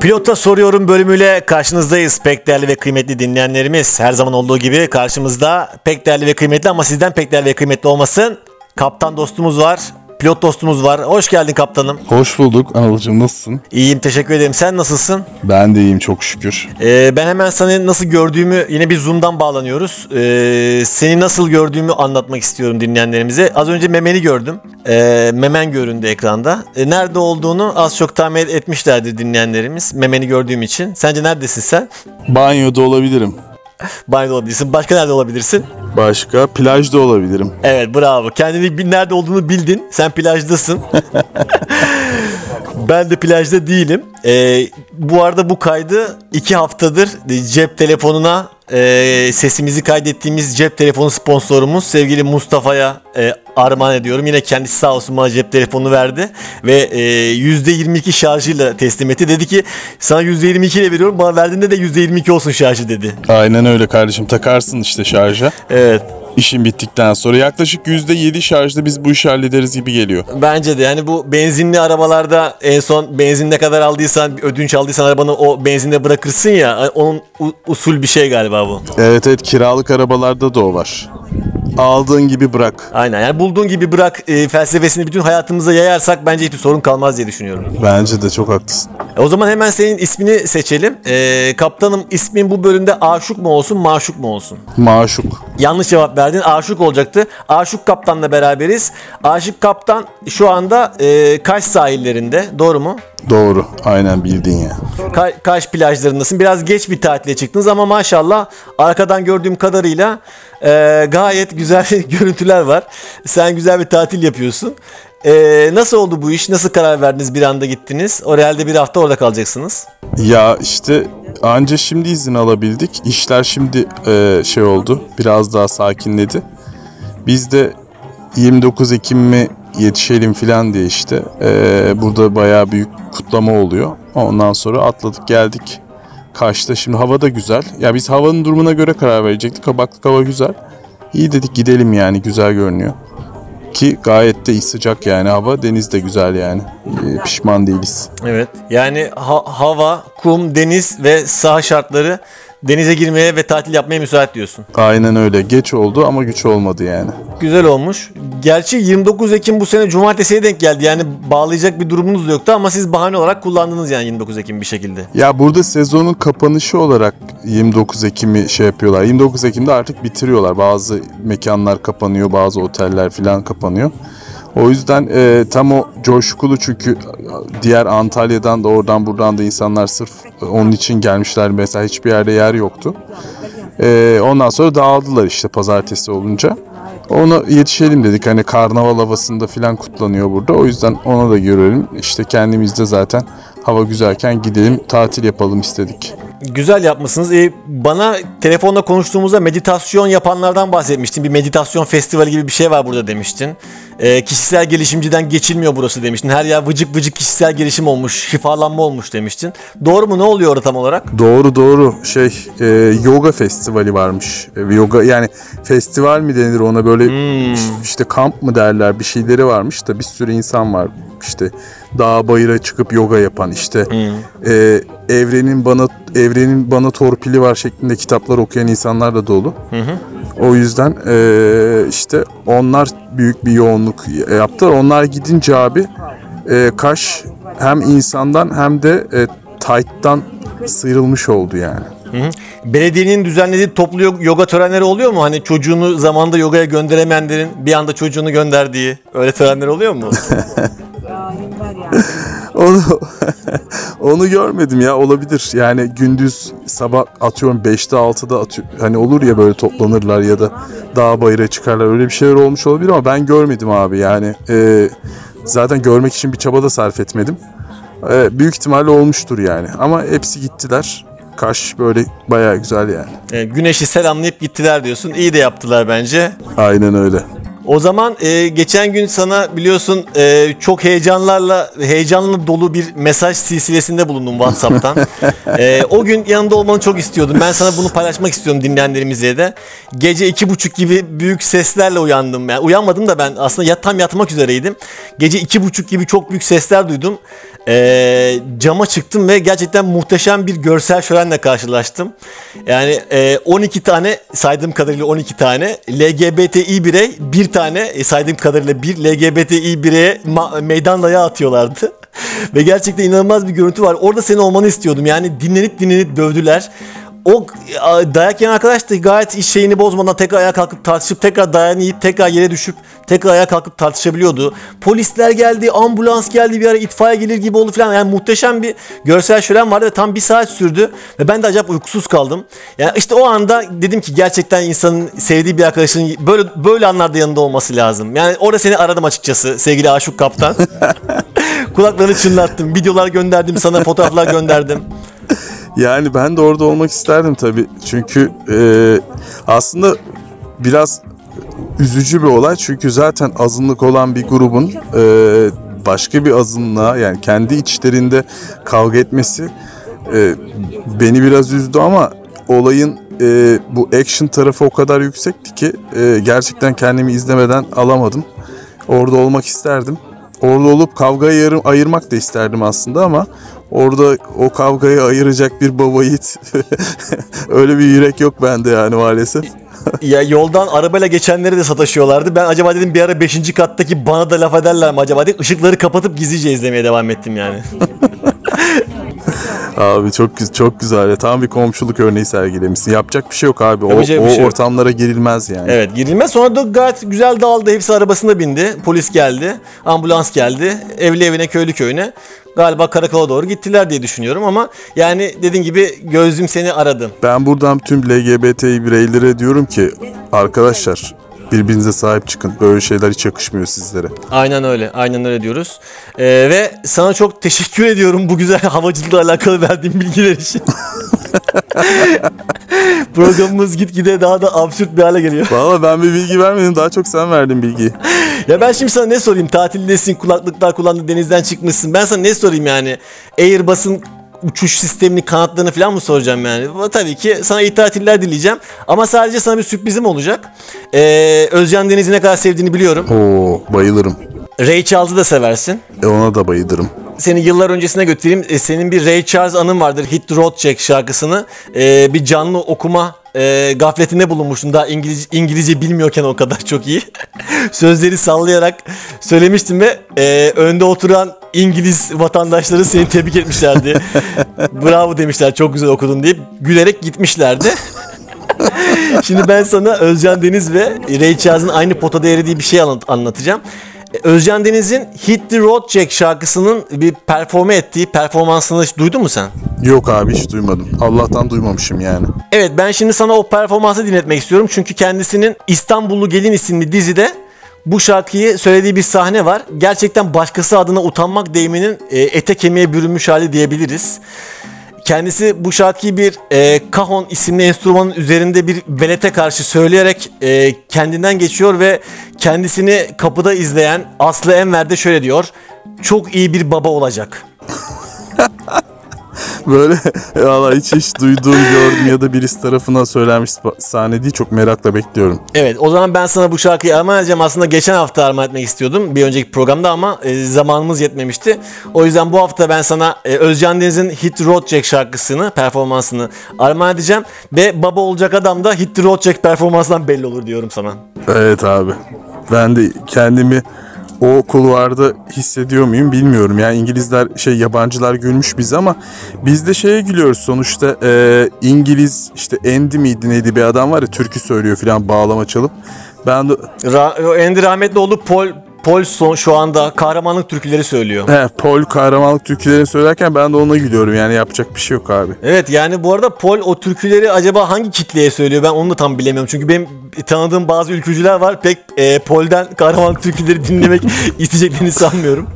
Pilota soruyorum bölümüyle karşınızdayız pek değerli ve kıymetli dinleyenlerimiz. Her zaman olduğu gibi karşımızda pek değerli ve kıymetli ama sizden pek değerli ve kıymetli olmasın. Kaptan dostumuz var, pilot dostumuz var. Hoş geldin kaptanım. Hoş bulduk Anılcım nasılsın? İyiyim teşekkür ederim. Sen nasılsın? Ben de iyiyim çok şükür. Ee, ben hemen sana nasıl gördüğümü yine bir Zoom'dan bağlanıyoruz. Ee, seni nasıl gördüğümü anlatmak istiyorum dinleyenlerimize. Az önce memeni gördüm. Ee, memen göründü ekranda. Ee, nerede olduğunu az çok tahmin etmişlerdir dinleyenlerimiz. Memeni gördüğüm için. Sence neredesin sen? Banyoda olabilirim. Banyoda olabilirsin. Başka nerede olabilirsin? Başka plajda olabilirim. Evet bravo. Kendini bil- nerede olduğunu bildin. Sen plajdasın. ben de plajda değilim. Ee, bu arada bu kaydı iki haftadır cep telefonuna e, sesimizi kaydettiğimiz cep telefonu sponsorumuz sevgili Mustafa'ya e, armağan ediyorum. Yine kendisi sağ olsun bana cep telefonunu verdi ve e, %22 şarjıyla teslim etti. Dedi ki sana %22 ile veriyorum bana verdiğinde de %22 olsun şarjı dedi. Aynen öyle kardeşim takarsın işte şarja. Evet. İşin bittikten sonra yaklaşık %7 şarjda biz bu işi hallederiz gibi geliyor. Bence de yani bu benzinli arabalarda en son benzin ne kadar aldıysan ödünç aldıysan arabanı o benzinde bırakırsın ya onun u- usul bir şey galiba bu. Evet evet kiralık arabalarda da o var. Aldığın gibi bırak. Aynen yani bulduğun gibi bırak e, felsefesini bütün hayatımıza yayarsak bence hiçbir sorun kalmaz diye düşünüyorum. Bence de çok haklısın. E, o zaman hemen senin ismini seçelim. E, kaptanım ismin bu bölümde aşık mı olsun maşuk mu olsun? Maşuk. Yanlış cevap verdin. Aşık olacaktı. Aşık kaptanla beraberiz. Aşık kaptan şu anda e, Kaş sahillerinde. Doğru mu? Doğru. Aynen bildin ya. Ka- Kaş plajlarındasın. Biraz geç bir tatile çıktınız ama maşallah arkadan gördüğüm kadarıyla e, gayet güzel görüntüler var. Sen güzel bir tatil yapıyorsun. E, nasıl oldu bu iş? Nasıl karar verdiniz bir anda gittiniz? O realde bir hafta orada kalacaksınız. Ya işte anca şimdi izin alabildik. İşler şimdi e, şey oldu. Biraz daha sakinledi. Biz de 29 Ekim mi yetişelim filan diye işte e, burada bayağı büyük kutlama oluyor. Ondan sonra atladık geldik. Kaş'ta şimdi hava da güzel. Ya biz havanın durumuna göre karar verecektik. Kabaklık hava güzel. İyi dedik gidelim yani güzel görünüyor. Ki gayet de sıcak yani hava. Deniz de güzel yani. E, pişman değiliz. Evet. Yani ha- hava, kum, deniz ve saha şartları denize girmeye ve tatil yapmaya müsait diyorsun. Aynen öyle. Geç oldu ama güç olmadı yani. Güzel olmuş. Gerçi 29 Ekim bu sene cumartesiye denk geldi. Yani bağlayacak bir durumunuz yoktu ama siz bahane olarak kullandınız yani 29 Ekim bir şekilde. Ya burada sezonun kapanışı olarak 29 Ekim'i şey yapıyorlar. 29 Ekim'de artık bitiriyorlar. Bazı mekanlar kapanıyor, bazı oteller falan kapanıyor. O yüzden e, tam o coşkulu çünkü diğer Antalya'dan da oradan buradan da insanlar sırf onun için gelmişler. Mesela hiçbir yerde yer yoktu. E, ondan sonra dağıldılar işte pazartesi olunca. Ona yetişelim dedik. Hani karnaval havasında falan kutlanıyor burada. O yüzden ona da görelim. İşte kendimiz de zaten hava güzelken gidelim tatil yapalım istedik. Güzel yapmışsınız. Ee, bana telefonda konuştuğumuzda meditasyon yapanlardan bahsetmiştin. Bir meditasyon festivali gibi bir şey var burada demiştin. Ee, kişisel gelişimciden geçilmiyor burası demiştin. Her yer vıcık vıcık kişisel gelişim olmuş, şifalanma olmuş demiştin. Doğru mu? Ne oluyor orada tam olarak? Doğru doğru şey e, yoga festivali varmış. E, yoga yani festival mi denir ona böyle işte kamp mı derler bir şeyleri varmış da bir sürü insan var işte dağ bayıra çıkıp yoga yapan işte e, evrenin bana evrenin bana torpili var şeklinde kitaplar okuyan insanlar da dolu. O yüzden e, işte onlar büyük bir yoğunluk yaptılar. Onlar gidince abi e, Kaş hem insandan hem de e, tight'tan sıyrılmış oldu yani. Belediyenin düzenlediği toplu yo- yoga törenleri oluyor mu? Hani çocuğunu zamanında yogaya gönderemeyenlerin bir anda çocuğunu gönderdiği öyle törenler oluyor mu? Onu onu görmedim ya olabilir. Yani gündüz sabah atıyorum 5'te 6'da atıyor. Hani olur ya böyle toplanırlar ya da dağ bayıra çıkarlar. Öyle bir şeyler olmuş olabilir ama ben görmedim abi. Yani e, zaten görmek için bir çaba da sarf etmedim. E, büyük ihtimalle olmuştur yani. Ama hepsi gittiler. Kaş böyle bayağı güzel yani. Ee, güneşi selamlayıp gittiler diyorsun. İyi de yaptılar bence. Aynen öyle. O zaman e, geçen gün sana biliyorsun e, çok heyecanlarla heyecanlı dolu bir mesaj silsilesinde bulundum WhatsApp'tan. E, o gün yanında olmanı çok istiyordum. Ben sana bunu paylaşmak istiyorum dinleyenlerimize de. Gece iki buçuk gibi büyük seslerle uyandım. Yani uyanmadım da ben aslında yat, tam yatmak üzereydim. Gece iki buçuk gibi çok büyük sesler duydum. E, cama çıktım ve gerçekten muhteşem bir görsel şölenle karşılaştım. Yani e, 12 tane saydığım kadarıyla 12 tane LGBTİ birey bir tane e, saydığım kadarıyla bir LGBTİ bireye meydan dayağı atıyorlardı. Ve gerçekten inanılmaz bir görüntü var. Orada senin olmanı istiyordum. Yani dinlenip dinlenip dövdüler. O dayak yiyen arkadaş da gayet iş şeyini bozmadan tekrar ayağa kalkıp tartışıp tekrar dayağını yiyip tekrar yere düşüp tekrar ayağa kalkıp tartışabiliyordu. Polisler geldi, ambulans geldi bir ara itfaiye gelir gibi oldu falan. Yani muhteşem bir görsel şölen vardı ve tam bir saat sürdü. Ve ben de acayip uykusuz kaldım. Yani işte o anda dedim ki gerçekten insanın sevdiği bir arkadaşının böyle böyle anlarda yanında olması lazım. Yani orada seni aradım açıkçası sevgili Aşık Kaptan. Kulaklarını çınlattım. Videolar gönderdim sana, fotoğraflar gönderdim. Yani ben de orada olmak isterdim tabii. Çünkü e, aslında biraz üzücü bir olay. Çünkü zaten azınlık olan bir grubun e, başka bir azınlığa yani kendi içlerinde kavga etmesi e, beni biraz üzdü ama olayın e, bu action tarafı o kadar yüksekti ki e, gerçekten kendimi izlemeden alamadım. Orada olmak isterdim. Orada olup kavgayı yarım, ayırmak da isterdim aslında ama orada o kavgayı ayıracak bir baba yiğit öyle bir yürek yok bende yani maalesef. ya yoldan arabayla geçenleri de sataşıyorlardı. Ben acaba dedim bir ara 5. kattaki bana da laf ederler mi acaba diye ışıkları kapatıp gizlice izlemeye devam ettim yani. Abi çok çok güzel. Tam bir komşuluk örneği sergilemişsin. Yapacak bir şey yok abi. O, bir o şey ortamlara girilmez yani. evet girilmez. Sonra da gayet güzel dağıldı. Hepsi arabasına bindi. Polis geldi. Ambulans geldi. Evli evine köylü köyüne. Galiba karakola doğru gittiler diye düşünüyorum ama yani dediğin gibi gözüm seni aradı. Ben buradan tüm LGBT bireylere diyorum ki arkadaşlar birbirinize sahip çıkın. Böyle şeyler hiç yakışmıyor sizlere. Aynen öyle. Aynen öyle diyoruz. Ee, ve sana çok teşekkür ediyorum bu güzel havacılıkla alakalı verdiğin bilgiler için. Programımız gitgide daha da absürt bir hale geliyor. Valla ben bir bilgi vermedim. Daha çok sen verdin bilgiyi. Ya ben şimdi sana ne sorayım? Tatildesin, kulaklıklar kullandın, denizden çıkmışsın. Ben sana ne sorayım yani? Airbus'un uçuş sistemini, kanatlarını falan mı soracağım yani? Tabii ki sana iyi tatiller dileyeceğim. Ama sadece sana bir sürprizim olacak. Ee, Özcan Deniz'i ne kadar sevdiğini biliyorum. Oo bayılırım. Ray Charles'ı da seversin. E ona da bayılırım. Seni yıllar öncesine götüreyim. E, senin bir Ray Charles anın vardır. Hit the Road Jack şarkısını. E, bir canlı okuma e, gafletinde bulunmuştun. Daha İngiliz, İngilizce bilmiyorken o kadar çok iyi. Sözleri sallayarak söylemiştim ve e, önde oturan İngiliz vatandaşları seni tebrik etmişlerdi. Bravo demişler çok güzel okudun deyip gülerek gitmişlerdi. Şimdi ben sana Özcan Deniz ve Ray Charles'ın aynı potada eridiği bir şey anlat- anlatacağım. E, Özcan Deniz'in Hit the Road Jack şarkısının bir performe ettiği performansını hiç duydun mu sen? Yok abi hiç duymadım. Allah'tan duymamışım yani. Evet ben şimdi sana o performansı dinletmek istiyorum. Çünkü kendisinin İstanbullu Gelin isimli dizide bu şarkıyı söylediği bir sahne var. Gerçekten başkası adına utanmak deyiminin e, ete kemiğe bürünmüş hali diyebiliriz. Kendisi bu şarkıyı bir e, kahon isimli enstrümanın üzerinde bir velete karşı söyleyerek e, kendinden geçiyor ve kendisini kapıda izleyen Aslı Enver de şöyle diyor. Çok iyi bir baba olacak. Böyle valla hiç hiç duyduğum gördüm ya da birisi tarafından söylenmiş sahne değil. Çok merakla bekliyorum. Evet o zaman ben sana bu şarkıyı armağan edeceğim. Aslında geçen hafta armağan etmek istiyordum. Bir önceki programda ama e, zamanımız yetmemişti. O yüzden bu hafta ben sana e, Özcan Deniz'in Hit Road Jack şarkısını, performansını armağan edeceğim. Ve baba olacak adam da Hit Road Jack performansından belli olur diyorum sana. Evet abi. Ben de kendimi o kulvarda hissediyor muyum bilmiyorum. Yani İngilizler şey yabancılar gülmüş bize ama biz de şeye gülüyoruz sonuçta e, İngiliz işte Andy miydi neydi bir adam var ya türkü söylüyor filan bağlama çalıp. Ben de Ra- Andy Rahmetlioğlu Paul Paul son şu anda kahramanlık türküleri söylüyor. he, Paul kahramanlık türkülerini söylerken ben de ona gülüyorum. Yani yapacak bir şey yok abi. Evet yani bu arada Paul o türküleri acaba hangi kitleye söylüyor ben onu da tam bilemiyorum. Çünkü benim tanıdığım bazı ülkücüler var. Pek e, polden kahraman türküleri dinlemek isteyeceklerini sanmıyorum.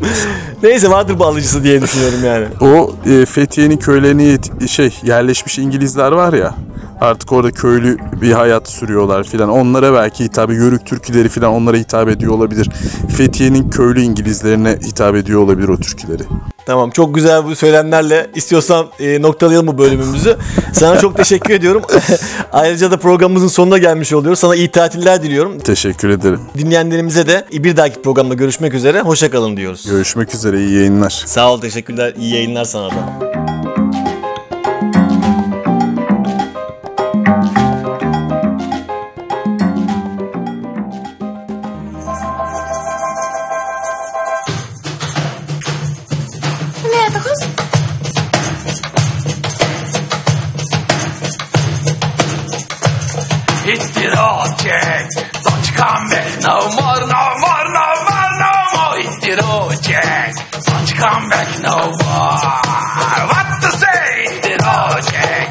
Neyse vardır bu alıcısı diye düşünüyorum yani. O e, Fethiye'nin köylerine şey yerleşmiş İngilizler var ya. Artık orada köylü bir hayat sürüyorlar filan. Onlara belki hitap yörük türküleri filan onlara hitap ediyor olabilir. Fethiye'nin köylü İngilizlerine hitap ediyor olabilir o türküleri. Tamam çok güzel bu söylemlerle istiyorsan e, noktalayalım bu bölümümüzü. Sana çok teşekkür ediyorum. Ayrıca da programımızın sonuna gelmiş oluyoruz. Sana iyi tatiller diliyorum. Teşekkür ederim. Dinleyenlerimize de bir dahaki programda görüşmek üzere. Hoşçakalın diyoruz. Görüşmek üzere iyi yayınlar. Sağ ol teşekkürler. İyi yayınlar sana da. Hittirocek, don't come back no more, no more, no more, no more. Hittirocek, don't come back no more. What to say? Hittirocek, don't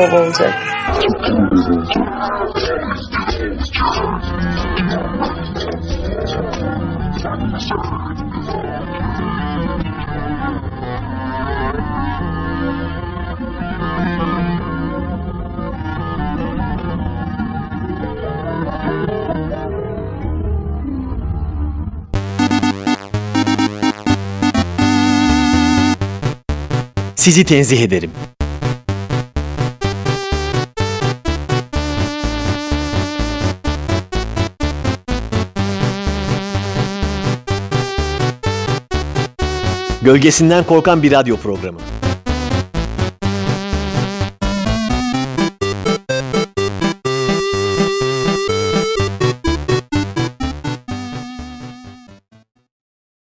baba olacak. Sizi tenzih ederim. Gölgesinden korkan bir radyo programı.